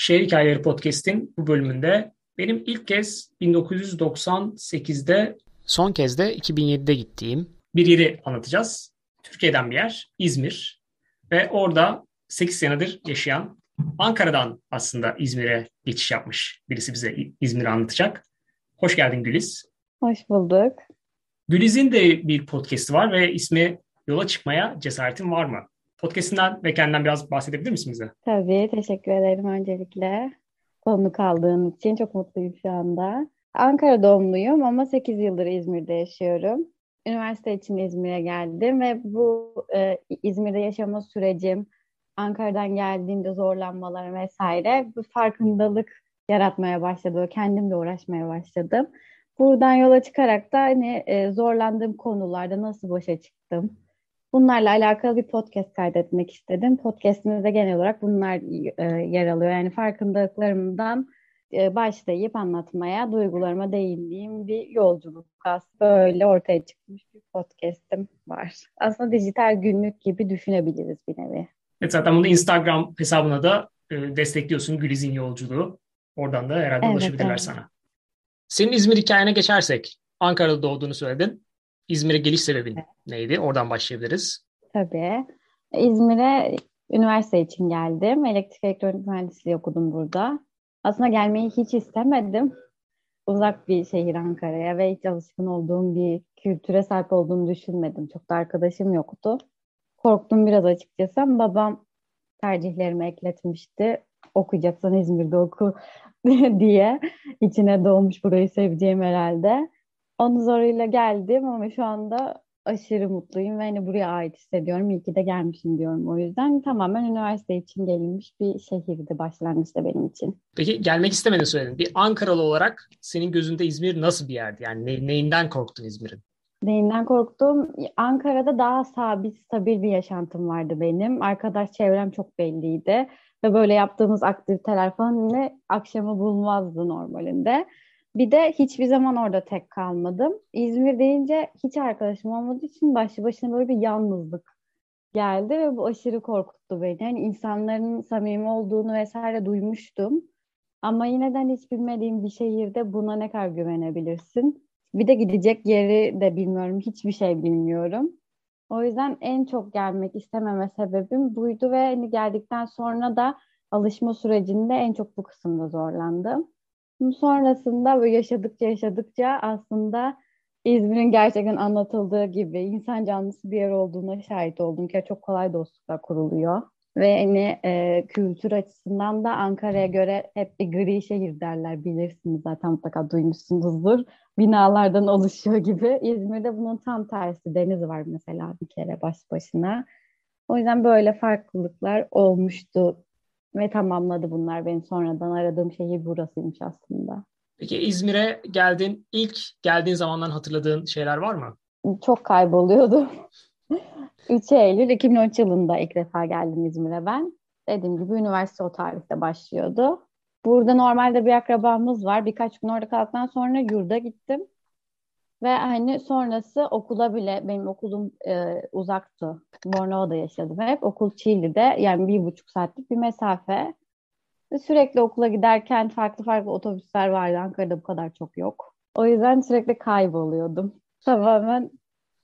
Şehir Hikayeleri Podcast'in bu bölümünde benim ilk kez 1998'de son kez de 2007'de gittiğim bir yeri anlatacağız. Türkiye'den bir yer, İzmir. Ve orada 8 senedir yaşayan, Ankara'dan aslında İzmir'e geçiş yapmış birisi bize İzmir'i anlatacak. Hoş geldin Güliz. Hoş bulduk. Güliz'in de bir podcast'i var ve ismi Yola Çıkmaya Cesaretin Var mı? Podcast'inden ve kendinden biraz bahsedebilir misin bize? Tabii, teşekkür ederim öncelikle. Konuk kaldığın için çok mutluyum şu anda. Ankara doğumluyum ama 8 yıldır İzmir'de yaşıyorum. Üniversite için İzmir'e geldim ve bu e, İzmir'de yaşama sürecim, Ankara'dan geldiğimde zorlanmalar vesaire bir farkındalık yaratmaya başladı. Kendimle uğraşmaya başladım. Buradan yola çıkarak da hani e, zorlandığım konularda nasıl başa çıktım, Bunlarla alakalı bir podcast kaydetmek istedim. Podcastimizde genel olarak bunlar e, yer alıyor. Yani farkındalıklarımdan e, başlayıp anlatmaya, duygularıma değindiğim bir yolculuk aslında böyle ortaya çıkmış bir podcast'im var. Aslında dijital günlük gibi düşünebiliriz bir nevi. Evet zaten bunu Instagram hesabına da e, destekliyorsun Güliz'in yolculuğu. Oradan da herhalde evet, ulaşabilirler evet. sana. Senin İzmir hikayene geçersek, Ankara'da doğduğunu söyledin. İzmir'e geliş sebebin evet. neydi? Oradan başlayabiliriz. Tabii. İzmir'e üniversite için geldim. Elektrik elektronik mühendisliği okudum burada. Aslında gelmeyi hiç istemedim. Uzak bir şehir Ankara'ya ve hiç alışkın olduğum bir kültüre sahip olduğumu düşünmedim. Çok da arkadaşım yoktu. Korktum biraz açıkçası babam tercihlerimi ekletmişti. Okuyacaksan İzmir'de oku diye. içine doğmuş burayı seveceğim herhalde. Onun zoruyla geldim ama şu anda aşırı mutluyum ve hani buraya ait hissediyorum. İyi ki de gelmişim diyorum o yüzden. Tamamen üniversite için gelinmiş bir şehirdi başlangıçta benim için. Peki gelmek istemedin söyledin. Bir Ankaralı olarak senin gözünde İzmir nasıl bir yerdi? Yani ne, neyinden korktun İzmir'in? Neyinden korktum? Ankara'da daha sabit, stabil bir yaşantım vardı benim. Arkadaş çevrem çok belliydi. Ve böyle yaptığımız aktiviteler falan ne akşamı bulmazdı normalinde. Bir de hiçbir zaman orada tek kalmadım. İzmir deyince hiç arkadaşım olmadığı için başlı başına böyle bir yalnızlık geldi ve bu aşırı korkuttu beni. Yani insanların samimi olduğunu vesaire duymuştum. Ama yine hiç bilmediğim bir şehirde buna ne kadar güvenebilirsin? Bir de gidecek yeri de bilmiyorum. Hiçbir şey bilmiyorum. O yüzden en çok gelmek istememe sebebim buydu ve hani geldikten sonra da alışma sürecinde en çok bu kısımda zorlandım. Sonrasında böyle yaşadıkça yaşadıkça aslında İzmir'in gerçekten anlatıldığı gibi insan canlısı bir yer olduğuna şahit oldum ki çok kolay dostluklar kuruluyor. Ve hani e, kültür açısından da Ankara'ya göre hep bir gri şehir derler bilirsiniz zaten mutlaka duymuşsunuzdur. Binalardan oluşuyor gibi. İzmir'de bunun tam tersi deniz var mesela bir kere baş başına. O yüzden böyle farklılıklar olmuştu ve tamamladı bunlar. Benim sonradan aradığım şehir burasıymış aslında. Peki İzmir'e geldin. İlk geldiğin zamandan hatırladığın şeyler var mı? Çok kayboluyordum. 3 Eylül 2013 yılında ilk defa geldim İzmir'e ben. Dediğim gibi üniversite o tarihte başlıyordu. Burada normalde bir akrabamız var. Birkaç gün orada kaldıktan sonra yurda gittim. Ve hani sonrası okula bile benim okulum e, uzaktı. Bornova'da yaşadım hep. Okul Çiğli'de yani bir buçuk saatlik bir mesafe. Sürekli okula giderken farklı farklı otobüsler vardı. Ankara'da bu kadar çok yok. O yüzden sürekli kayboluyordum. Tamamen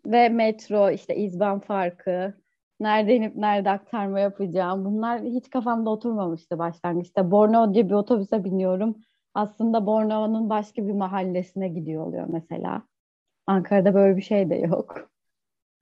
ve metro işte izban farkı nerede inip nerede aktarma yapacağım bunlar hiç kafamda oturmamıştı başlangıçta. Bornova diye bir otobüse biniyorum. Aslında Bornova'nın başka bir mahallesine gidiyor oluyor mesela. Ankara'da böyle bir şey de yok.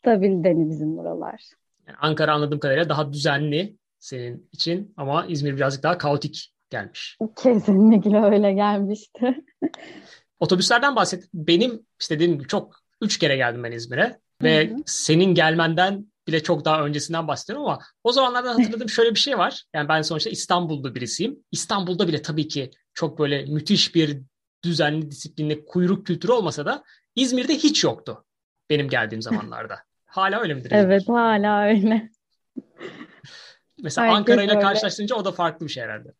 Stabil deni bizim buralar. Yani Ankara anladığım kadarıyla daha düzenli senin için ama İzmir birazcık daha kaotik gelmiş. Kesinlikle öyle gelmişti. Otobüslerden bahset. Benim işte dediğim gibi çok üç kere geldim ben İzmir'e ve hı hı. senin gelmenden bile çok daha öncesinden bahsediyorum ama o zamanlardan hatırladığım şöyle bir şey var. Yani ben sonuçta İstanbul'da birisiyim. İstanbul'da bile tabii ki çok böyle müthiş bir düzenli, disiplinli kuyruk kültürü olmasa da İzmir'de hiç yoktu benim geldiğim zamanlarda. Hala öyle midir? İzmir? Evet hala öyle. Mesela Ankara ile karşılaştırınca o da farklı bir şey herhalde.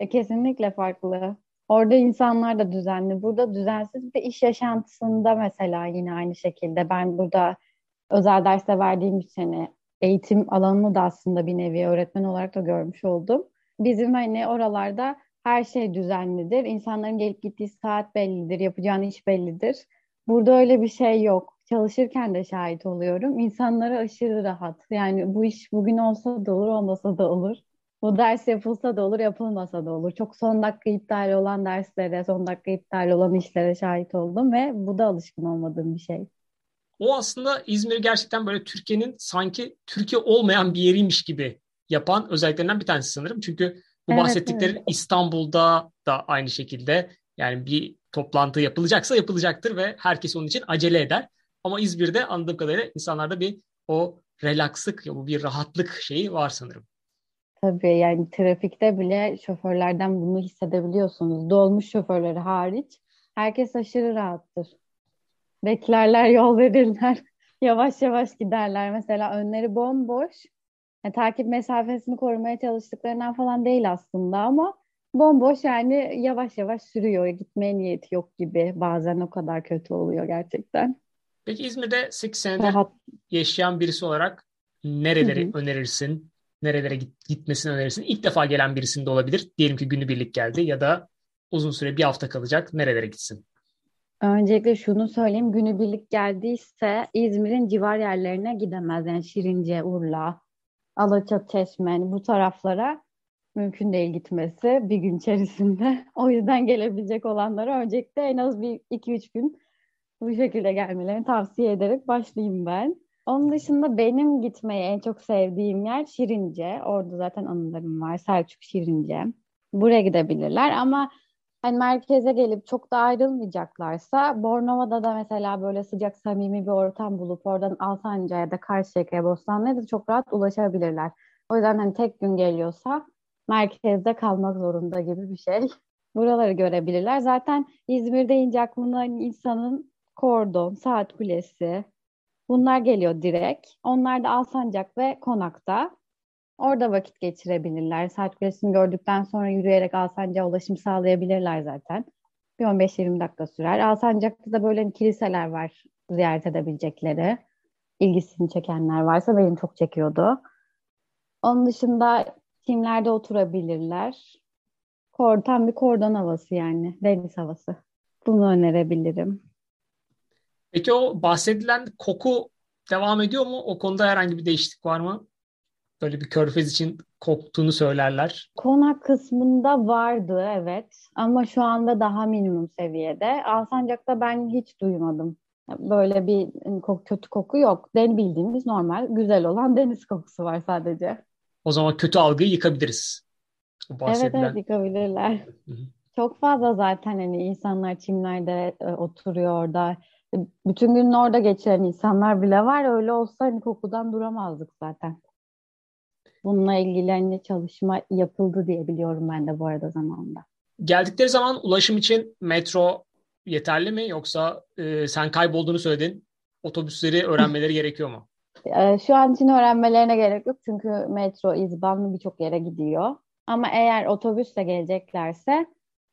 E, kesinlikle farklı. Orada insanlar da düzenli. Burada düzensiz bir iş yaşantısında mesela yine aynı şekilde. Ben burada özel derste verdiğim için hani eğitim alanını da aslında bir nevi öğretmen olarak da görmüş oldum. bizim hani oralarda her şey düzenlidir. İnsanların gelip gittiği saat bellidir, yapacağın iş bellidir. Burada öyle bir şey yok. Çalışırken de şahit oluyorum. İnsanlara aşırı rahat. Yani bu iş bugün olsa da olur, olmasa da olur. Bu ders yapılsa da olur, yapılmasa da olur. Çok son dakika iptal olan derslere, son dakika iptal olan işlere şahit oldum ve bu da alışkın olmadığım bir şey. O aslında İzmir'i gerçekten böyle Türkiye'nin sanki Türkiye olmayan bir yeriymiş gibi yapan özelliklerinden bir tanesi sanırım. Çünkü bu evet, bahsettiklerin evet. İstanbul'da da aynı şekilde yani bir toplantı yapılacaksa yapılacaktır ve herkes onun için acele eder. Ama İzmir'de anladığım kadarıyla insanlarda bir o relakslık, bu bir rahatlık şeyi var sanırım. Tabii yani trafikte bile şoförlerden bunu hissedebiliyorsunuz. Dolmuş şoförleri hariç herkes aşırı rahattır. Beklerler, yol verirler. yavaş yavaş giderler. Mesela önleri bomboş. Yani, takip mesafesini korumaya çalıştıklarından falan değil aslında ama bomboş yani yavaş yavaş sürüyor. Gitmeye niyeti yok gibi. Bazen o kadar kötü oluyor gerçekten. Peki İzmir'de 8 senedir Rahat. yaşayan birisi olarak nereleri Hı-hı. önerirsin? Nerelere git, gitmesini önerirsin? İlk defa gelen birisinde olabilir. Diyelim ki günübirlik geldi ya da uzun süre bir hafta kalacak. Nerelere gitsin? Öncelikle şunu söyleyeyim. Günübirlik geldiyse İzmir'in civar yerlerine gidemez. Yani Şirince, Urla, Alaçatı, Çeşme yani bu taraflara mümkün değil gitmesi bir gün içerisinde. O yüzden gelebilecek olanlara öncelikle en az bir iki üç gün bu şekilde gelmelerini tavsiye ederek başlayayım ben. Onun dışında benim gitmeyi en çok sevdiğim yer Şirince. Orada zaten anılarım var. Selçuk Şirince. Buraya gidebilirler ama hani merkeze gelip çok da ayrılmayacaklarsa Bornova'da da mesela böyle sıcak samimi bir ortam bulup oradan Alsancak'a ya da Karşıyaka'ya Bostanlı'ya da çok rahat ulaşabilirler. O yüzden hani tek gün geliyorsa merkezde kalmak zorunda gibi bir şey. Buraları görebilirler. Zaten İzmir deyince aklına hani insanın kordon, saat kulesi bunlar geliyor direkt. Onlar da Alsancak ve Konak'ta. Orada vakit geçirebilirler. Saat kulesini gördükten sonra yürüyerek Alsancak'a ulaşım sağlayabilirler zaten. Bir 15-20 dakika sürer. Alsancak'ta da böyle kiliseler var ziyaret edebilecekleri. İlgisini çekenler varsa benim çok çekiyordu. Onun dışında timlerde oturabilirler. Kor, tam bir kordon havası yani. Deniz havası. Bunu önerebilirim. Peki o bahsedilen koku devam ediyor mu? O konuda herhangi bir değişiklik var mı? Böyle bir körfez için koktuğunu söylerler. Konak kısmında vardı evet ama şu anda daha minimum seviyede. Alsancak'ta ben hiç duymadım. Böyle bir hani, kötü koku yok. Den bildiğimiz normal güzel olan deniz kokusu var sadece. O zaman kötü algıyı yıkabiliriz. Evet evet yıkabilirler. Hı-hı. Çok fazla zaten hani insanlar çimlerde e, oturuyor orada. Bütün gün orada geçiren insanlar bile var. Öyle olsa hani kokudan duramazdık zaten. Bununla ilgili hani çalışma yapıldı diye biliyorum ben de bu arada zamanında. Geldikleri zaman ulaşım için metro yeterli mi yoksa e, sen kaybolduğunu söyledin otobüsleri öğrenmeleri gerekiyor mu? E, şu an için öğrenmelerine gerek yok çünkü metro izbanlı birçok yere gidiyor. Ama eğer otobüsle geleceklerse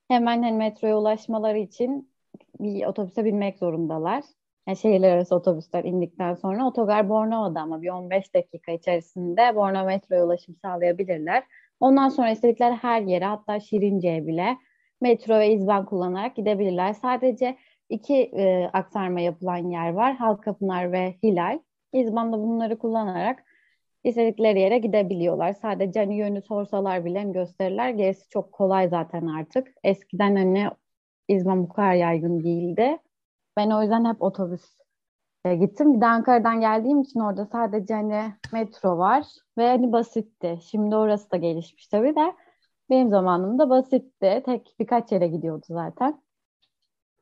hemen hani metroya ulaşmaları için bir otobüse binmek zorundalar. Yani şehirler arası otobüsler indikten sonra otogar Bornova'da ama bir 15 dakika içerisinde Bornova metroya ulaşım sağlayabilirler. Ondan sonra istedikleri her yere hatta Şirince'ye bile metro ve izban kullanarak gidebilirler. Sadece iki e, aktarma yapılan yer var. Halkapınar ve Hilal. İzban'da bunları kullanarak istedikleri yere gidebiliyorlar. Sadece hani yönü sorsalar bile gösterirler. Gerisi çok kolay zaten artık. Eskiden hani İzban bu kadar yaygın değildi. Ben o yüzden hep otobüs gittim. Bir de Ankara'dan geldiğim için orada sadece hani metro var ve hani basitti. Şimdi orası da gelişmiş tabii de benim zamanımda basitti. Tek birkaç yere gidiyordu zaten.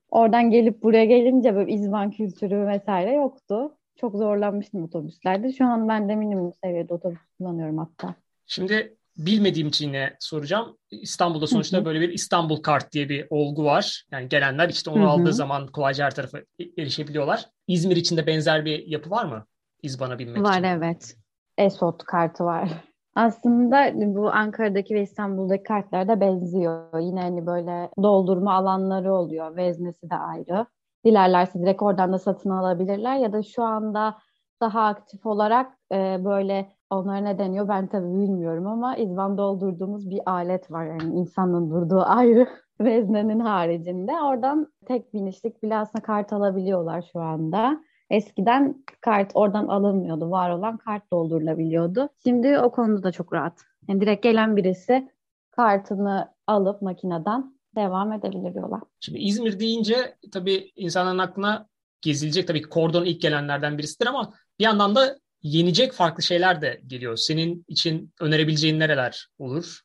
Oradan gelip buraya gelince böyle izban kültürü vesaire yoktu. Çok zorlanmıştım otobüslerde. Şu an ben de minimum seviyede otobüs kullanıyorum hatta. Şimdi bilmediğim için yine soracağım. İstanbul'da sonuçta böyle bir İstanbul kart diye bir olgu var. Yani gelenler işte onu aldığı zaman kolayca her tarafa erişebiliyorlar. İzmir içinde benzer bir yapı var mı? İzban'a binmek var, için. Var evet. ESOT kartı var. Aslında bu Ankara'daki ve İstanbul'daki kartlarda benziyor. Yine hani böyle doldurma alanları oluyor. Veznesi de ayrı. Dilerlerse direkt oradan da satın alabilirler ya da şu anda daha aktif olarak e, böyle Onlara ne deniyor ben tabii bilmiyorum ama izban doldurduğumuz bir alet var. Yani insanın durduğu ayrı veznenin haricinde. Oradan tek binişlik bile aslında kart alabiliyorlar şu anda. Eskiden kart oradan alınmıyordu. Var olan kart doldurulabiliyordu. Şimdi o konuda da çok rahat. Yani direkt gelen birisi kartını alıp makineden devam edebilir yola. Şimdi İzmir deyince tabii insanların aklına gezilecek tabii kordon ilk gelenlerden birisidir ama bir yandan da yenecek farklı şeyler de geliyor. Senin için önerebileceğin nereler olur?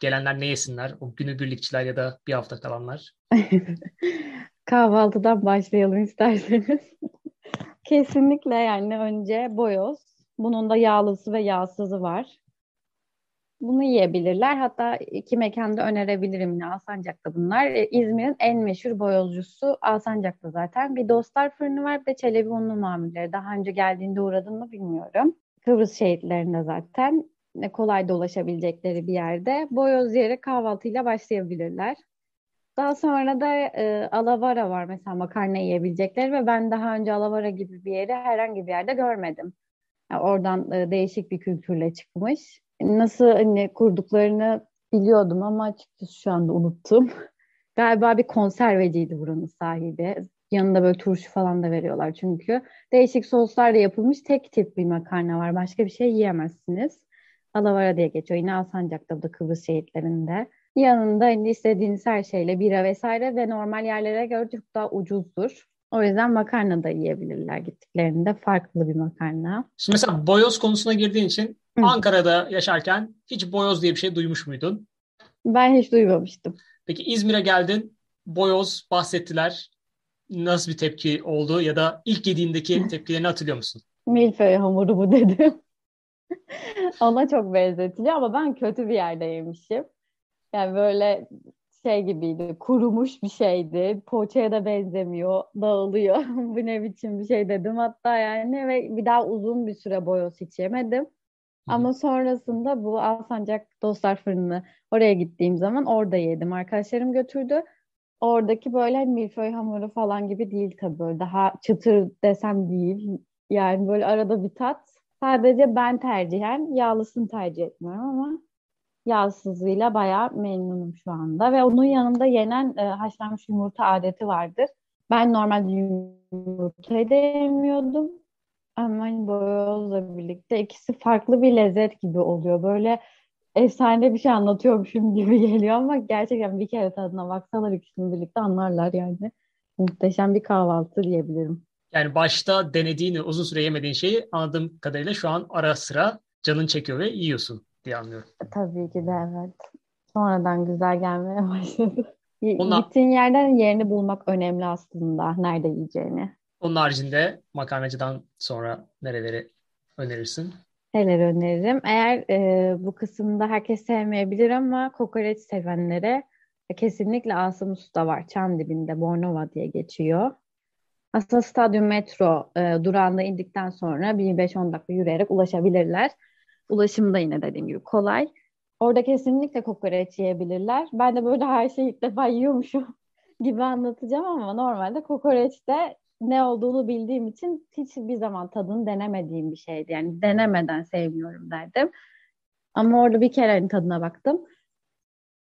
Gelenler ne yesinler? O günübirlikçiler ya da bir hafta kalanlar. Kahvaltıdan başlayalım isterseniz. Kesinlikle yani önce boyoz. Bunun da yağlısı ve yağsızı var. Bunu yiyebilirler. Hatta iki mekanda önerebilirim yine Alsancak'ta bunlar. E, İzmir'in en meşhur boyozcusu Alsancak'ta zaten. Bir Dostlar Fırını var de Çelebi Unlu Mamulleri. Daha önce geldiğinde uğradın mı bilmiyorum. Kıbrıs şehitlerinde zaten ne kolay dolaşabilecekleri bir yerde. Boyoz yiyerek kahvaltıyla başlayabilirler. Daha sonra da e, alavara var mesela makarna yiyebilecekleri ve ben daha önce alavara gibi bir yeri herhangi bir yerde görmedim. Yani oradan e, değişik bir kültürle çıkmış nasıl hani kurduklarını biliyordum ama açıkçası şu anda unuttum. Galiba bir konserveciydi buranın sahibi. Yanında böyle turşu falan da veriyorlar çünkü. Değişik soslarla yapılmış tek tip bir makarna var. Başka bir şey yiyemezsiniz. Alavara diye geçiyor. Yine Alsancak'ta da Kıbrıs şehitlerinde. Yanında hani istediğiniz her şeyle bira vesaire ve normal yerlere göre çok daha ucuzdur. O yüzden makarna da yiyebilirler gittiklerinde. Farklı bir makarna. Şimdi mesela boyoz konusuna girdiğin için Hı. Ankara'da yaşarken hiç boyoz diye bir şey duymuş muydun? Ben hiç duymamıştım. Peki İzmir'e geldin, boyoz bahsettiler. Nasıl bir tepki oldu ya da ilk yediğindeki tepkilerini hatırlıyor musun? Milföy hamuru bu dedim. Ona çok benzetiliyor ama ben kötü bir yerde yemişim. Yani böyle şey gibiydi, kurumuş bir şeydi. Poğaçaya da benzemiyor, dağılıyor. bu ne biçim bir şey dedim hatta yani ve bir daha uzun bir süre boyoz hiç yemedim. Ama sonrasında bu Alsancak Dostlar Fırını oraya gittiğim zaman orada yedim. Arkadaşlarım götürdü. Oradaki böyle hani milföy hamuru falan gibi değil tabii daha çıtır desem değil. Yani böyle arada bir tat. Sadece ben tercihen yağlısını tercih etmiyorum ama yağsızıyla bayağı memnunum şu anda. Ve onun yanında yenen e, haşlanmış yumurta adeti vardır. Ben normalde yumurtayı da. Ama hani boyozla birlikte ikisi farklı bir lezzet gibi oluyor. Böyle efsane bir şey anlatıyormuşum gibi geliyor ama gerçekten bir kere tadına baksalar ikisini birlikte anlarlar yani. Muhteşem bir kahvaltı diyebilirim. Yani başta denediğini, uzun süre yemediğin şeyi anladığım kadarıyla şu an ara sıra canın çekiyor ve yiyorsun diye anlıyorum. Tabii ki de evet. Sonradan güzel gelmeye başladı. Ona... Gittiğin yerden yerini bulmak önemli aslında. Nerede yiyeceğini. Onun haricinde makarnacıdan sonra nereleri önerirsin? Neler öneririm? Eğer e, bu kısımda herkes sevmeyebilir ama kokoreç sevenlere kesinlikle Asım Usta var. Çam dibinde Bornova diye geçiyor. Aslında stadyum metro e, durağında indikten sonra bir 5-10 dakika yürüyerek ulaşabilirler. Ulaşım da yine dediğim gibi kolay. Orada kesinlikle kokoreç yiyebilirler. Ben de böyle her şeyi ilk defa yiyormuşum gibi anlatacağım ama normalde kokoreç de ne olduğunu bildiğim için hiçbir zaman tadını denemediğim bir şeydi. Yani denemeden sevmiyorum derdim. Ama orada bir kere hani tadına baktım.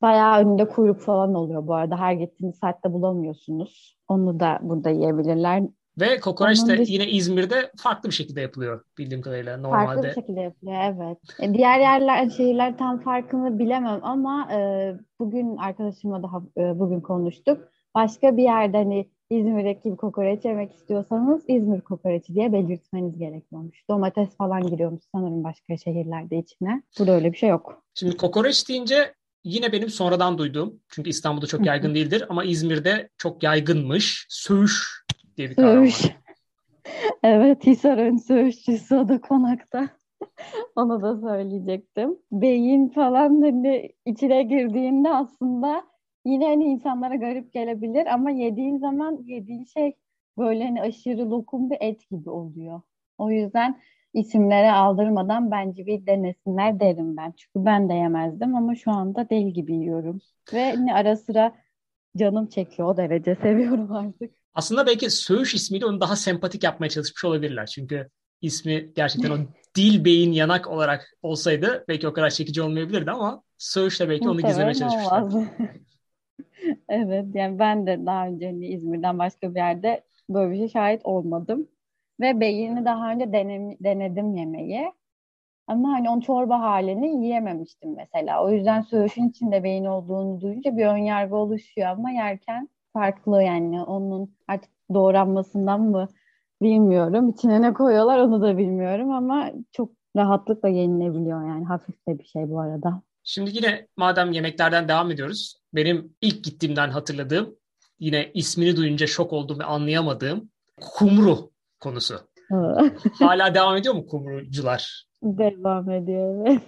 Bayağı önünde kuyruk falan oluyor bu arada. Her gittiğiniz saatte bulamıyorsunuz. Onu da burada yiyebilirler. Ve kokoreç de yine İzmir'de farklı bir şekilde yapılıyor bildiğim kadarıyla normalde. Farklı bir şekilde yapılıyor evet. E, diğer yerler, şehirler tam farkını bilemem ama e, bugün arkadaşımla daha e, bugün konuştuk. Başka bir yerde hani İzmir'deki bir kokoreç yemek istiyorsanız İzmir kokoreçi diye belirtmeniz gerekiyormuş. Domates falan giriyormuş sanırım başka şehirlerde içine. Burada öyle bir şey yok. Şimdi kokoreç deyince yine benim sonradan duyduğum, çünkü İstanbul'da çok yaygın değildir ama İzmir'de çok yaygınmış. Söğüş diye bir kavram var. evet, Hisar'ın söğüşçüsü o da konakta. Onu da söyleyecektim. Beyin falan hani içine girdiğinde aslında yine hani insanlara garip gelebilir ama yediğin zaman yediğin şey böyle hani aşırı lokum bir et gibi oluyor. O yüzden isimlere aldırmadan bence bir denesinler derim ben. Çünkü ben de yemezdim ama şu anda del gibi yiyorum. Ve hani ara sıra canım çekiyor o derece seviyorum artık. Aslında belki Söğüş ismiyle onu daha sempatik yapmaya çalışmış olabilirler. Çünkü ismi gerçekten o dil beyin yanak olarak olsaydı belki o kadar çekici olmayabilirdi ama Söğüş'le belki onu gizlemeye çalışmışlar. evet yani ben de daha önce hani İzmir'den başka bir yerde böyle bir şey şahit olmadım. Ve beyini daha önce denem, denedim yemeği. Ama hani onun çorba halini yiyememiştim mesela. O yüzden söğüşün içinde beyin olduğunu duyunca bir ön yargı oluşuyor ama yerken farklı yani onun artık doğranmasından mı bilmiyorum. İçine ne koyuyorlar onu da bilmiyorum ama çok rahatlıkla yenilebiliyor yani hafif de bir şey bu arada. Şimdi yine madem yemeklerden devam ediyoruz. Benim ilk gittiğimden hatırladığım yine ismini duyunca şok olduğum ve anlayamadığım kumru konusu. Hala devam ediyor mu kumrucular? Devam ediyor evet.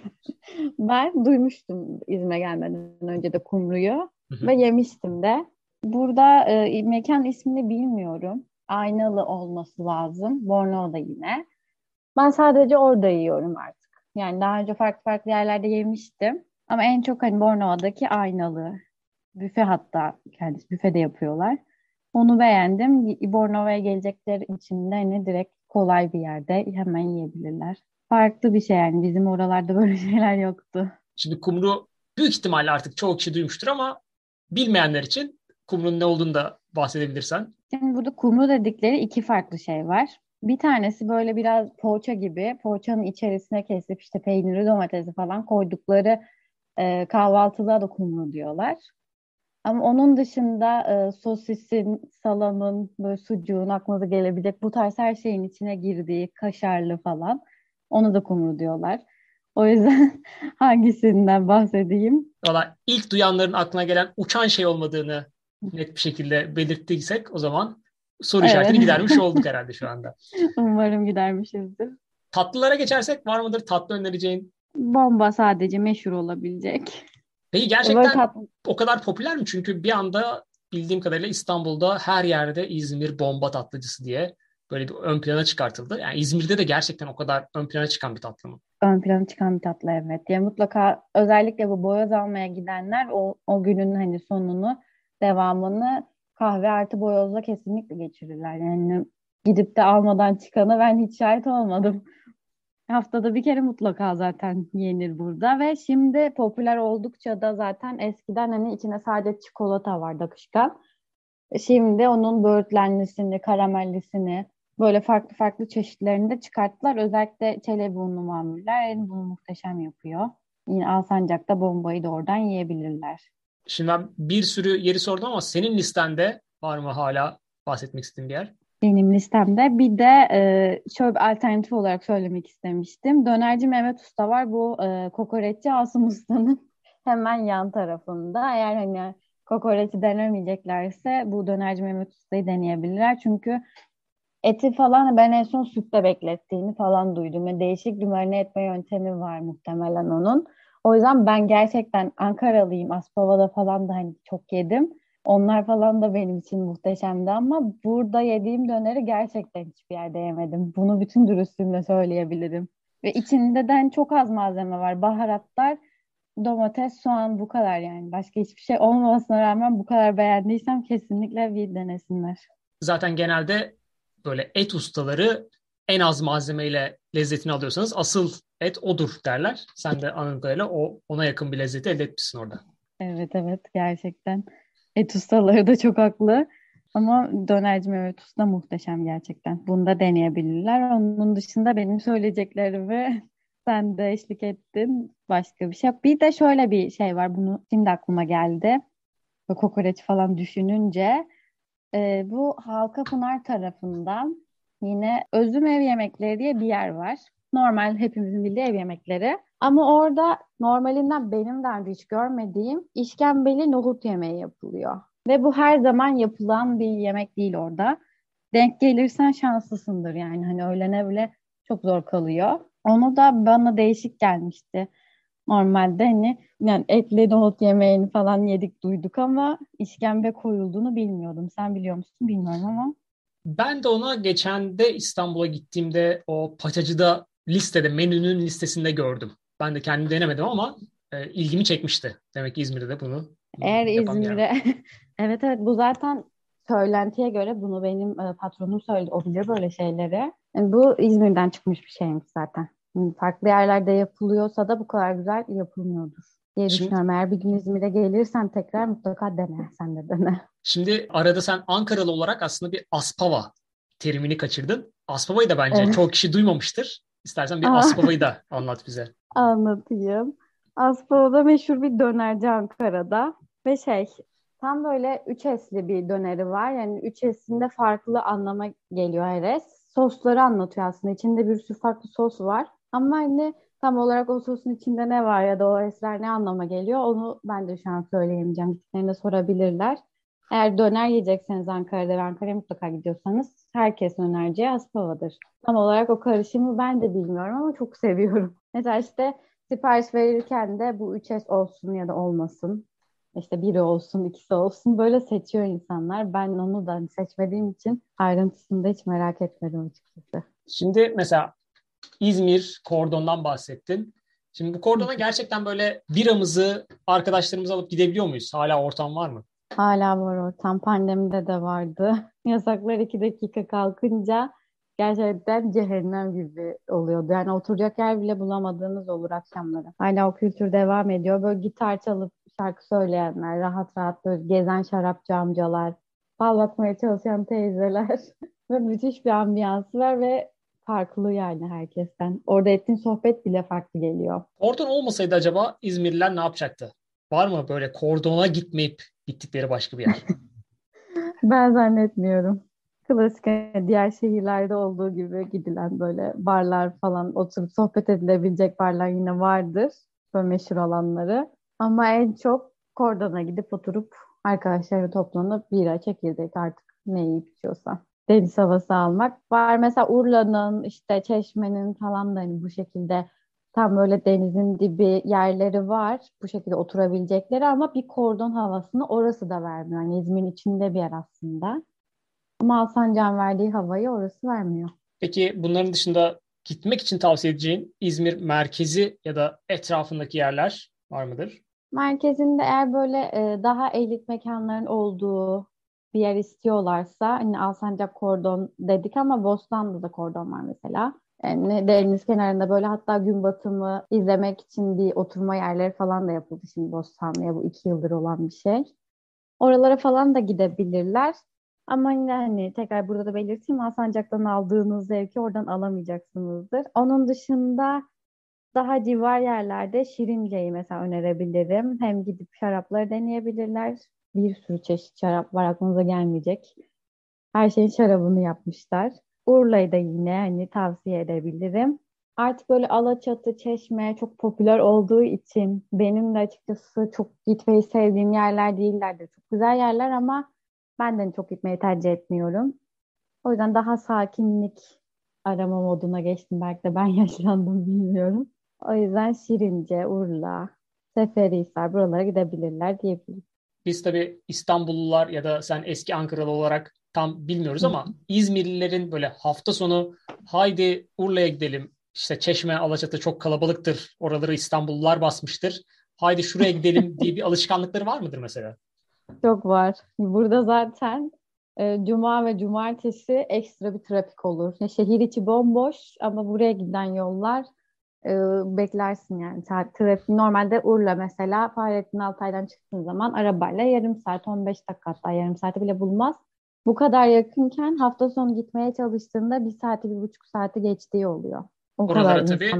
ben duymuştum İzmir'e gelmeden önce de kumruyu ve yemiştim de. Burada e, mekan ismini bilmiyorum. Aynalı olması lazım. Bornova'da yine. Ben sadece orada yiyorum artık. Yani daha önce farklı farklı yerlerde yemiştim. Ama en çok hani Bornova'daki aynalı. Büfe hatta kendisi büfede yapıyorlar. Onu beğendim. Bornova'ya gelecekler için de hani direkt kolay bir yerde hemen yiyebilirler. Farklı bir şey yani bizim oralarda böyle şeyler yoktu. Şimdi kumru büyük ihtimalle artık çoğu kişi duymuştur ama bilmeyenler için kumrunun ne olduğunu da bahsedebilirsen. Şimdi burada kumru dedikleri iki farklı şey var. Bir tanesi böyle biraz poğaça gibi. Poğaçanın içerisine kesip işte peyniri, domatesi falan koydukları e, kahvaltılığa da kumru diyorlar. Ama onun dışında e, sosisin, salamın, böyle sucuğun aklınıza gelebilecek bu tarz her şeyin içine girdiği kaşarlı falan onu da kumru diyorlar. O yüzden hangisinden bahsedeyim? Valla ilk duyanların aklına gelen uçan şey olmadığını net bir şekilde belirttiysek o zaman soru evet. işaretini gidermiş olduk herhalde şu anda. Umarım gidermişizdir. Tatlılara geçersek var mıdır tatlı önereceğin? Bomba sadece meşhur olabilecek. Peki gerçekten o kadar popüler mi? Çünkü bir anda bildiğim kadarıyla İstanbul'da her yerde İzmir bomba tatlıcısı diye böyle bir ön plana çıkartıldı. Yani İzmir'de de gerçekten o kadar ön plana çıkan bir tatlı mı? Ön plana çıkan bir tatlı evet. Yani mutlaka özellikle bu boyoz almaya gidenler o, o günün hani sonunu devamını kahve artı boyozla kesinlikle geçirirler. Yani gidip de almadan çıkanı ben hiç şahit olmadım. Haftada bir kere mutlaka zaten yenir burada ve şimdi popüler oldukça da zaten eskiden hani içine sadece çikolata vardı akışkan. Şimdi onun böğürtlenlisini, karamellisini böyle farklı farklı çeşitlerini de çıkarttılar. Özellikle çelebi unlu mamuller bunu muhteşem yapıyor. Yine Alsancak'ta bombayı da oradan yiyebilirler. Şimdi ben bir sürü yeri sordum ama senin listende var mı hala bahsetmek istediğin bir yer? Benim listemde. Bir de e, şöyle bir alternatif olarak söylemek istemiştim. Dönerci Mehmet Usta var. Bu e, kokoreççi Asım Usta'nın hemen yan tarafında. Eğer hani kokoreçi denemeyeceklerse bu dönerci Mehmet Usta'yı deneyebilirler. Çünkü eti falan ben en son sütte beklettiğini falan duydum. Yani değişik bir marine etme yöntemi var muhtemelen onun. O yüzden ben gerçekten Ankaralıyım. Aspava'da falan da hani çok yedim. Onlar falan da benim için muhteşemdi ama burada yediğim döneri gerçekten hiçbir yerde yemedim. Bunu bütün dürüstlüğümle söyleyebilirim. Ve içinde de çok az malzeme var. Baharatlar, domates, soğan bu kadar yani. Başka hiçbir şey olmamasına rağmen bu kadar beğendiysem kesinlikle bir denesinler. Zaten genelde böyle et ustaları en az malzemeyle lezzetini alıyorsanız asıl et odur derler. Sen de anladığım kadarıyla o, ona yakın bir lezzeti elde etmişsin orada. Evet evet gerçekten. Et ustaları da çok haklı. Ama dönerci Mehmet Usta muhteşem gerçekten. Bunu da deneyebilirler. Onun dışında benim söyleyeceklerimi sen de eşlik ettin. Başka bir şey. Bir de şöyle bir şey var. Bunu şimdi aklıma geldi. Ve kokoreç falan düşününce. E, bu Halkapınar tarafından yine Özüm Ev Yemekleri diye bir yer var. Normal hepimizin bildiği ev yemekleri. Ama orada normalinden benim daha hiç görmediğim işkembeli nohut yemeği yapılıyor. Ve bu her zaman yapılan bir yemek değil orada. Denk gelirsen şanslısındır yani. Hani öğlene bile çok zor kalıyor. Onu da bana değişik gelmişti. Normalde hani yani etli nohut yemeğini falan yedik duyduk ama işkembe koyulduğunu bilmiyordum. Sen biliyor musun bilmiyorum ama. Ben de ona geçen de İstanbul'a gittiğimde o paçacıda listede menünün listesinde gördüm. Ben de kendim denemedim ama e, ilgimi çekmişti. Demek ki İzmir'de de bunu Eğer İzmir'de evet evet bu zaten söylentiye göre bunu benim e, patronum söyledi. O bilir böyle şeyleri. Yani bu İzmir'den çıkmış bir şeymiş zaten. Yani farklı yerlerde yapılıyorsa da bu kadar güzel yapılmıyordur diye Şimdi, düşünüyorum. Eğer bir gün İzmir'e gelirsen tekrar mutlaka dene. Sen de dene. Şimdi arada sen Ankaralı olarak aslında bir Aspava terimini kaçırdın. Aspava'yı da bence evet. çoğu kişi duymamıştır. İstersen bir Aspava'yı da anlat bize. Anlatayım. Aspava'da meşhur bir dönerci Ankara'da. Ve şey tam böyle üç esli bir döneri var. Yani üç eslinde farklı anlama geliyor her es. Sosları anlatıyor aslında. İçinde bir sürü farklı sos var. Ama hani tam olarak o sosun içinde ne var ya da o esler ne anlama geliyor onu ben de şu an söyleyemeyeceğim. Gittiklerinde sorabilirler. Eğer döner yiyecekseniz Ankara'da ve Ankara'ya mutlaka gidiyorsanız herkes önereceği Aspava'dır. Tam olarak o karışımı ben de bilmiyorum ama çok seviyorum. Mesela işte sipariş verirken de bu 3S olsun ya da olmasın. İşte biri olsun, ikisi olsun böyle seçiyor insanlar. Ben onu da seçmediğim için ayrıntısını da hiç merak etmedim açıkçası. Şimdi mesela İzmir kordondan bahsettin. Şimdi bu kordona gerçekten böyle biramızı arkadaşlarımız alıp gidebiliyor muyuz? Hala ortam var mı? Hala var ortam. Pandemide de vardı. Yasaklar iki dakika kalkınca gerçekten cehennem gibi oluyordu. Yani oturacak yer bile bulamadığınız olur akşamları. Hala o kültür devam ediyor. Böyle gitar çalıp şarkı söyleyenler, rahat rahat böyle gezen şarapçı amcalar, bal bakmaya çalışan teyzeler ve müthiş bir ambiyansı var ve farklı yani herkesten. Orada ettiğin sohbet bile farklı geliyor. Kordon olmasaydı acaba İzmirliler ne yapacaktı? Var mı böyle kordona gitmeyip gittikleri başka bir yer? ben zannetmiyorum. Klasik diğer şehirlerde olduğu gibi gidilen böyle barlar falan oturup sohbet edilebilecek barlar yine vardır. Böyle meşhur olanları. Ama en çok kordona gidip oturup arkadaşlarla toplanıp bira, çekirdek artık ne yiyip içiyorsa deniz havası almak var. Mesela Urla'nın işte Çeşme'nin falan da hani bu şekilde tam böyle denizin dibi yerleri var. Bu şekilde oturabilecekleri ama bir kordon havasını orası da vermiyor. Yani İzmir'in içinde bir yer aslında. Ama Alsancak'ın verdiği havayı orası vermiyor. Peki bunların dışında gitmek için tavsiye edeceğin İzmir merkezi ya da etrafındaki yerler var mıdır? Merkezinde eğer böyle e, daha elit mekanların olduğu bir yer istiyorlarsa hani Alsancak kordon dedik ama Bostan'da da kordon var mesela. Yani deniz kenarında böyle hatta gün batımı izlemek için bir oturma yerleri falan da yapıldı şimdi Bostanlı'ya bu iki yıldır olan bir şey. Oralara falan da gidebilirler. Ama yine hani tekrar burada da belirteyim Alsancak'tan aldığınız zevki oradan alamayacaksınızdır. Onun dışında daha civar yerlerde Şirince'yi mesela önerebilirim. Hem gidip şarapları deneyebilirler bir sürü çeşit şarap var aklınıza gelmeyecek. Her şeyin şarabını yapmışlar. Urla'yı da yine hani tavsiye edebilirim. Artık böyle Alaçatı, Çeşme çok popüler olduğu için benim de açıkçası çok gitmeyi sevdiğim yerler değillerdir. Çok güzel yerler ama ben de çok gitmeyi tercih etmiyorum. O yüzden daha sakinlik arama moduna geçtim. Belki de ben yaşlandım bilmiyorum. O yüzden Şirince, Urla, Seferihisar buralara gidebilirler diyebilirim. Biz tabii İstanbullular ya da sen eski Ankaralı olarak tam bilmiyoruz ama İzmirlilerin böyle hafta sonu haydi Urla'ya gidelim. İşte Çeşme, Alaçatı çok kalabalıktır. Oraları İstanbullular basmıştır. Haydi şuraya gidelim diye bir alışkanlıkları var mıdır mesela? Çok var. Burada zaten e, Cuma ve Cumartesi ekstra bir trafik olur. Ya, şehir içi bomboş ama buraya giden yollar e, beklersin yani. Trafik normalde Urla mesela Fahrettin Altay'dan çıktığın zaman arabayla yarım saat 15 dakika hatta yarım saati bile bulmaz. Bu kadar yakınken hafta sonu gitmeye çalıştığında bir saati bir buçuk saati geçtiği oluyor. O oralara tabii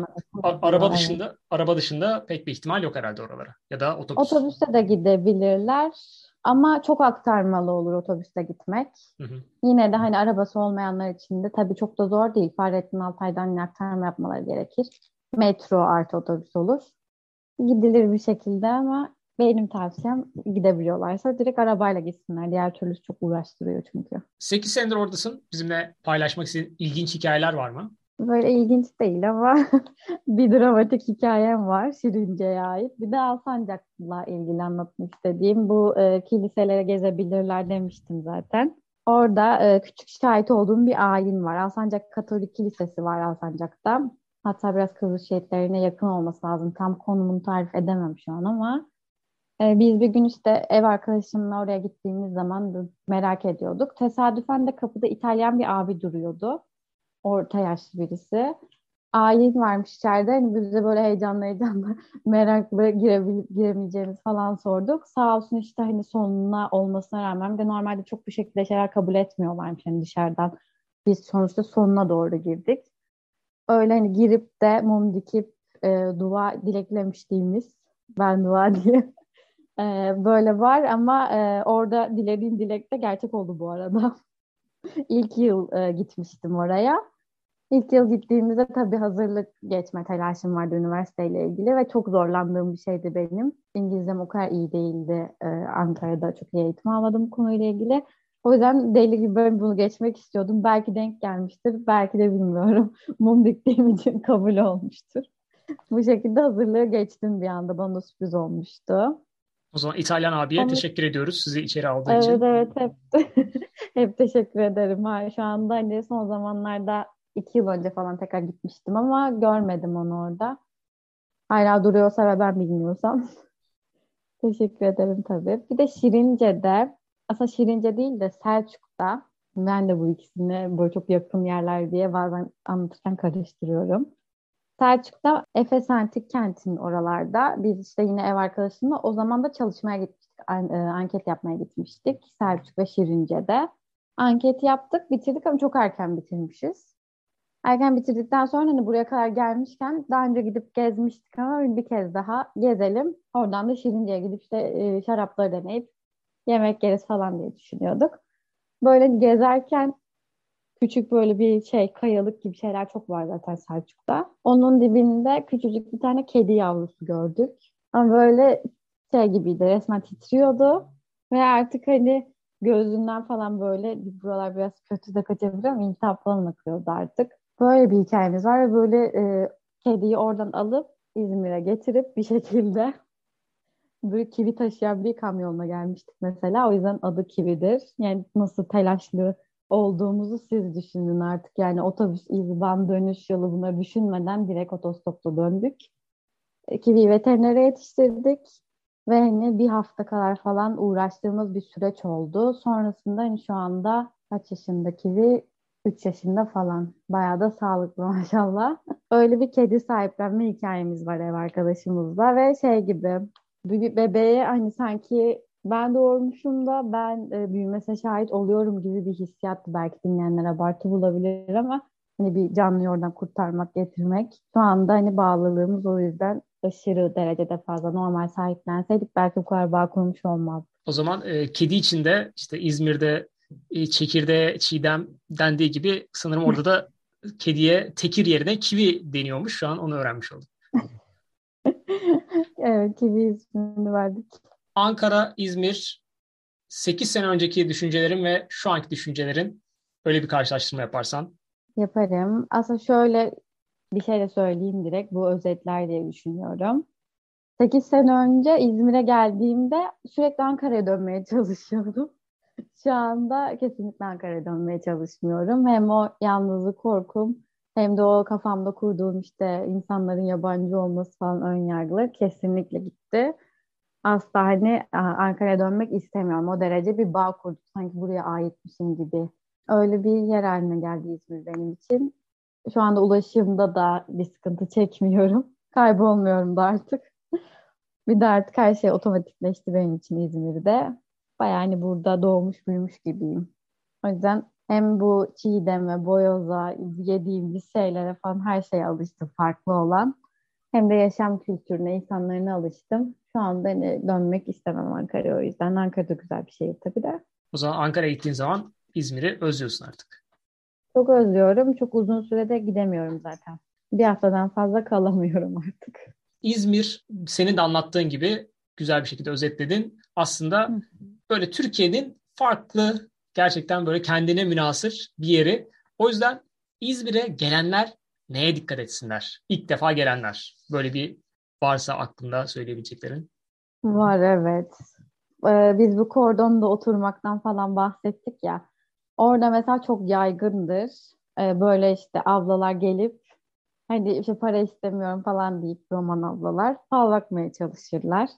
araba dışında evet. araba dışında pek bir ihtimal yok herhalde oralara. Ya da otobüs. Otobüste de gidebilirler. Ama çok aktarmalı olur otobüste gitmek. Hı hı. Yine de hani arabası olmayanlar için de tabii çok da zor değil. Fahrettin Altay'dan aktarma yapmaları gerekir metro artı otobüs olur. Gidilir bir şekilde ama benim tavsiyem gidebiliyorlarsa direkt arabayla gitsinler. Diğer türlüsü çok uğraştırıyor çünkü. 8 senedir oradasın. Bizimle paylaşmak istediğin ilginç hikayeler var mı? Böyle ilginç değil ama bir dramatik hikayem var Şirince'ye ait. Bir de Alsancak'la ilgili anlatmak istediğim bu e, kiliselere gezebilirler demiştim zaten. Orada e, küçük şahit olduğum bir ayin var. Alsancak Katolik Kilisesi var Alsancak'ta. Hatta biraz Kıbrıs şehitlerine yakın olması lazım. Tam konumunu tarif edemem şu an ama e, biz bir gün işte ev arkadaşımla oraya gittiğimiz zaman merak ediyorduk. Tesadüfen de kapıda İtalyan bir abi duruyordu. Orta yaşlı birisi. Ayin varmış içeride. Hani biz de böyle heyecanlı heyecanlı meraklı girebil- giremeyeceğimiz falan sorduk. Sağ olsun işte hani sonuna olmasına rağmen de normalde çok bir şekilde şeyler kabul etmiyorlarmış hani dışarıdan. Biz sonuçta sonuna doğru girdik. Öyle hani girip de mum dikip e, dua dileklemiştiğimiz ben dua diye e, böyle var ama e, orada dilediğim dilek de gerçek oldu bu arada. İlk yıl e, gitmiştim oraya. İlk yıl gittiğimizde tabii hazırlık geçme telaşım vardı üniversiteyle ilgili ve çok zorlandığım bir şeydi benim. İngilizcem o kadar iyi değildi. Ee, Ankara'da çok iyi eğitim almadım konuyla ilgili. O yüzden deli gibi ben bunu geçmek istiyordum. Belki denk gelmiştir, belki de bilmiyorum. Mum diktiğim için kabul olmuştur. Bu şekilde hazırlığı geçtim bir anda. Bana sürpriz olmuştu. O zaman İtalyan abiye Ama... teşekkür ediyoruz sizi içeri aldığı evet, için. Evet evet hep, hep teşekkür ederim. Ha, şu anda hani son zamanlarda iki yıl önce falan tekrar gitmiştim ama görmedim onu orada. Hala duruyorsa ve ben bilmiyorsam. Teşekkür ederim tabii. Bir de Şirince'de, aslında Şirince değil de Selçuk'ta, ben de bu ikisini böyle çok yakın yerler diye bazen anlatırken karıştırıyorum. Selçuk'ta Efes Antik Kenti'nin oralarda biz işte yine ev arkadaşımla o zaman da çalışmaya gitmiştik. E, anket yapmaya gitmiştik Selçuk ve Şirince'de. Anket yaptık, bitirdik ama çok erken bitirmişiz. Erken bitirdikten sonra hani buraya kadar gelmişken daha önce gidip gezmiştik ama bir kez daha gezelim. Oradan da Şirince'ye gidip işte e, şarapları deneyip yemek yeriz falan diye düşünüyorduk. Böyle gezerken küçük böyle bir şey kayalık gibi şeyler çok var zaten Selçuk'ta. Onun dibinde küçücük bir tane kedi yavrusu gördük. Ama böyle şey gibiydi resmen titriyordu. Ve artık hani gözünden falan böyle buralar biraz kötü de kaçabiliyor ama intihap falan akıyordu artık. Böyle bir hikayemiz var ve böyle e, kediyi oradan alıp İzmir'e getirip bir şekilde böyle kivi taşıyan bir kamyonla gelmiştik mesela. O yüzden adı kividir. Yani nasıl telaşlı olduğumuzu siz düşünün artık. Yani otobüs, izban, dönüş yolu bunları düşünmeden direkt otostopla döndük. E, kivi veterinere yetiştirdik. Ve hani bir hafta kadar falan uğraştığımız bir süreç oldu. Sonrasında hani şu anda kaç yaşında kivi? 3 yaşında falan. Bayağı da sağlıklı maşallah. Öyle bir kedi sahiplenme hikayemiz var ev arkadaşımızla ve şey gibi bir bebeğe hani sanki ben doğurmuşum da ben e, büyümesine şahit oluyorum gibi bir hissiyattı. Belki dinleyenler abartı bulabilir ama hani bir canlı oradan kurtarmak, getirmek. Şu anda hani bağlılığımız o yüzden aşırı derecede fazla. Normal sahiplenseydik belki bu kadar bağ kurmuş olmaz. O zaman e, kedi için de işte İzmir'de e, çekirdeğe çiğdem dendiği gibi sanırım orada da kediye tekir yerine kivi deniyormuş. Şu an onu öğrenmiş oldum. evet kivi ismini verdik. Ankara, İzmir 8 sene önceki düşüncelerin ve şu anki düşüncelerin öyle bir karşılaştırma yaparsan. Yaparım. Aslında şöyle bir şey de söyleyeyim direkt. Bu özetler diye düşünüyorum. 8 sene önce İzmir'e geldiğimde sürekli Ankara'ya dönmeye çalışıyordum. Şu anda kesinlikle Ankara'ya dönmeye çalışmıyorum. Hem o yalnızlık korkum hem de o kafamda kurduğum işte insanların yabancı olması falan ön yargıları kesinlikle gitti. Asla hani Ankara'ya dönmek istemiyorum. O derece bir bağ kurduk. Sanki buraya aitmişim gibi. Öyle bir yer haline geldi İzmir benim için. Şu anda ulaşımda da bir sıkıntı çekmiyorum. Kaybolmuyorum da artık. bir de artık her şey otomatikleşti benim için İzmir'de bayağı hani burada doğmuş büyümüş gibiyim. O yüzden hem bu çiğdeme, boyoza, yediğimiz şeylere falan her şeye alıştım farklı olan. Hem de yaşam kültürüne, insanlarına alıştım. Şu anda hani dönmek istemem Ankara'ya o yüzden. Ankara da güzel bir şehir tabii de. O zaman Ankara'ya gittiğin zaman İzmir'i özlüyorsun artık. Çok özlüyorum. Çok uzun sürede gidemiyorum zaten. Bir haftadan fazla kalamıyorum artık. İzmir senin de anlattığın gibi güzel bir şekilde özetledin. Aslında böyle Türkiye'nin farklı gerçekten böyle kendine münasır bir yeri. O yüzden İzmir'e gelenler neye dikkat etsinler? İlk defa gelenler. Böyle bir varsa aklında söyleyebileceklerin. Var evet. Ee, biz bu kordonda oturmaktan falan bahsettik ya. Orada mesela çok yaygındır. Ee, böyle işte ablalar gelip hani işte para istemiyorum falan deyip roman ablalar fal bakmaya çalışırlar.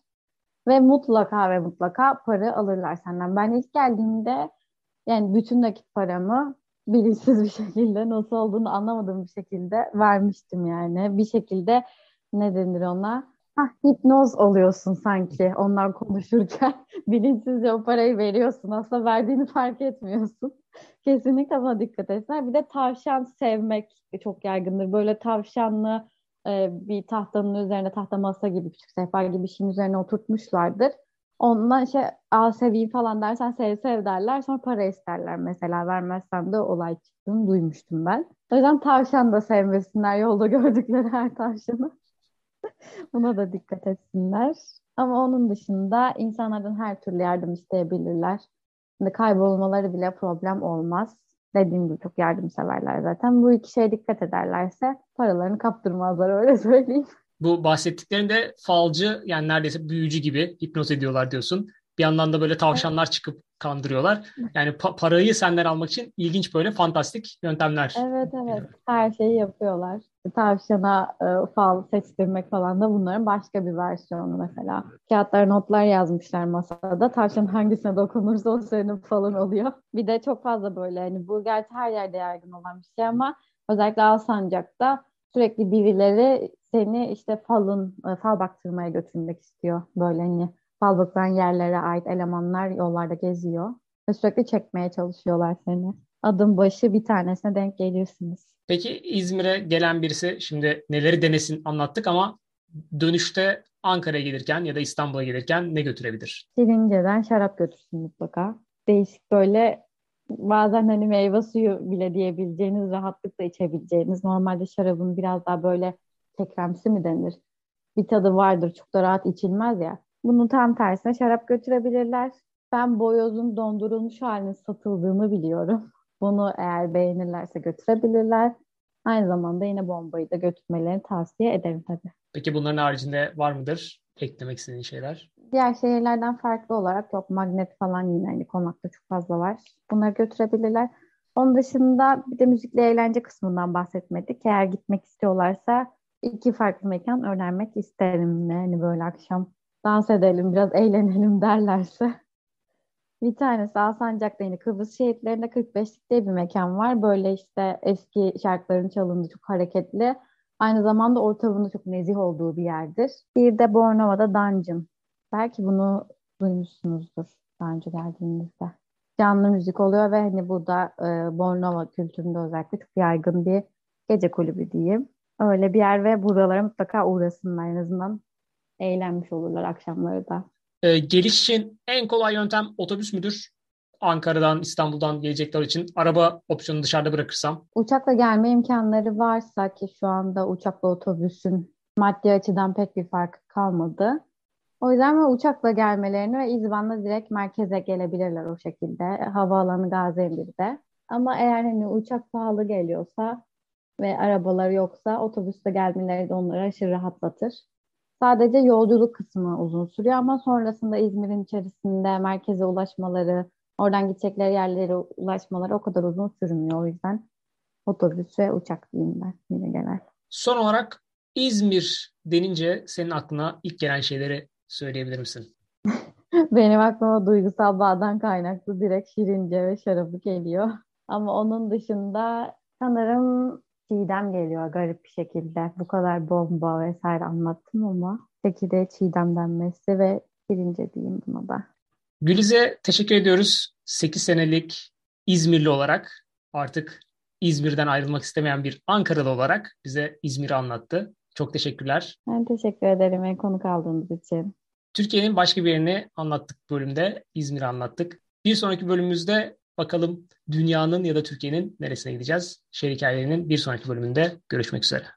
Ve mutlaka ve mutlaka para alırlar senden. Ben ilk geldiğimde yani bütün nakit paramı bilinçsiz bir şekilde nasıl olduğunu anlamadığım bir şekilde vermiştim yani. Bir şekilde ne denir ona? Ah, hipnoz oluyorsun sanki onlar konuşurken. Bilinçsizce o parayı veriyorsun. Aslında verdiğini fark etmiyorsun. Kesinlikle buna dikkat etsinler. Bir de tavşan sevmek çok yaygındır. Böyle tavşanlı e, bir tahtanın üzerine tahta masa gibi küçük sehpa gibi bir şeyin üzerine oturtmuşlardır. Ondan şey al seveyim falan dersen sev sev derler. Sonra para isterler mesela. Vermezsen de olay çıktığını duymuştum ben. O yüzden tavşan da sevmesinler yolda gördükleri her tavşanı. Buna da dikkat etsinler. Ama onun dışında insanların her türlü yardım isteyebilirler. Şimdi kaybolmaları bile problem olmaz. Dediğim gibi çok yardımseverler zaten. Bu iki şeye dikkat ederlerse paralarını kaptırmazlar öyle söyleyeyim. Bu bahsettiklerinde falcı yani neredeyse büyücü gibi hipnoz ediyorlar diyorsun. Bir yandan da böyle tavşanlar çıkıp kandırıyorlar. Yani pa- parayı senden almak için ilginç böyle fantastik yöntemler. Evet evet her şeyi yapıyorlar. Tavşana e, fal seçtirmek falan da bunların başka bir versiyonu mesela. Kağıtlara notlar yazmışlar masada. Tavşan hangisine dokunursa o senin falın oluyor. Bir de çok fazla böyle hani bu gerçi her yerde yaygın olan bir şey ama özellikle Alsancak'ta sürekli birileri seni işte falın, e, fal baktırmaya götürmek istiyor. Böyle hani fal yerlere ait elemanlar yollarda geziyor. Ve sürekli çekmeye çalışıyorlar seni. Adım başı bir tanesine denk gelirsiniz. Peki İzmir'e gelen birisi şimdi neleri denesin anlattık ama dönüşte Ankara'ya gelirken ya da İstanbul'a gelirken ne götürebilir? Şirince'den şarap götürsün mutlaka. Değişik böyle bazen hani meyve suyu bile diyebileceğiniz, rahatlıkla içebileceğiniz. Normalde şarabın biraz daha böyle kekremsi mi denir? Bir tadı vardır, çok da rahat içilmez ya. Bunun tam tersine şarap götürebilirler. Ben boyozun dondurulmuş halinin satıldığını biliyorum. Bunu eğer beğenirlerse götürebilirler. Aynı zamanda yine bombayı da götürmelerini tavsiye ederim tabii. Peki bunların haricinde var mıdır eklemek istediğin şeyler? Diğer şehirlerden farklı olarak yok. Magnet falan yine hani konakta çok fazla var. Bunları götürebilirler. Onun dışında bir de müzikle eğlence kısmından bahsetmedik. Eğer gitmek istiyorlarsa iki farklı mekan önermek isterim. Yani böyle akşam dans edelim, biraz eğlenelim derlerse. Bir tanesi Alsancak'ta yine Kıbrıs şehitlerinde 45'lik diye bir mekan var. Böyle işte eski şarkıların çalındığı çok hareketli. Aynı zamanda ortamında çok nezih olduğu bir yerdir. Bir de Bornova'da Dungeon. Belki bunu duymuşsunuzdur daha önce geldiğinizde. Canlı müzik oluyor ve hani bu da e, Bornova kültüründe özellikle çok yaygın bir gece kulübü diyeyim. Öyle bir yer ve buralara mutlaka uğrasınlar en azından eğlenmiş olurlar akşamları da. E, geliş için en kolay yöntem otobüs müdür? Ankara'dan, İstanbul'dan gelecekler için araba opsiyonu dışarıda bırakırsam. Uçakla gelme imkanları varsa ki şu anda uçakla otobüsün maddi açıdan pek bir farkı kalmadı. O yüzden ve uçakla gelmelerini ve İzban'la direkt merkeze gelebilirler o şekilde. Havaalanı Gaziantep'te. Ama eğer hani uçak pahalı geliyorsa ve arabaları yoksa otobüste gelmeleri de onları aşırı rahatlatır. Sadece yolculuk kısmı uzun sürüyor ama sonrasında İzmir'in içerisinde merkeze ulaşmaları, oradan gidecekleri yerlere ulaşmaları o kadar uzun sürmüyor. O yüzden otobüs ve uçak diyeyim ben yine genel. Son olarak İzmir denince senin aklına ilk gelen şeyleri söyleyebilir misin? Benim aklıma duygusal bağdan kaynaklı direkt şirince ve şarabı geliyor. Ama onun dışında sanırım Çiğdem geliyor garip bir şekilde. Bu kadar bomba vesaire anlattım ama çekirdeğe Çiğdem denmesi ve birinci diyeyim buna da. Güliz'e teşekkür ediyoruz. 8 senelik İzmirli olarak artık İzmir'den ayrılmak istemeyen bir Ankaralı olarak bize İzmir'i anlattı. Çok teşekkürler. Ben teşekkür ederim en konuk aldığınız için. Türkiye'nin başka bir yerini anlattık bölümde. İzmir'i anlattık. Bir sonraki bölümümüzde Bakalım dünyanın ya da Türkiye'nin neresine gideceğiz? Şehir bir sonraki bölümünde görüşmek üzere.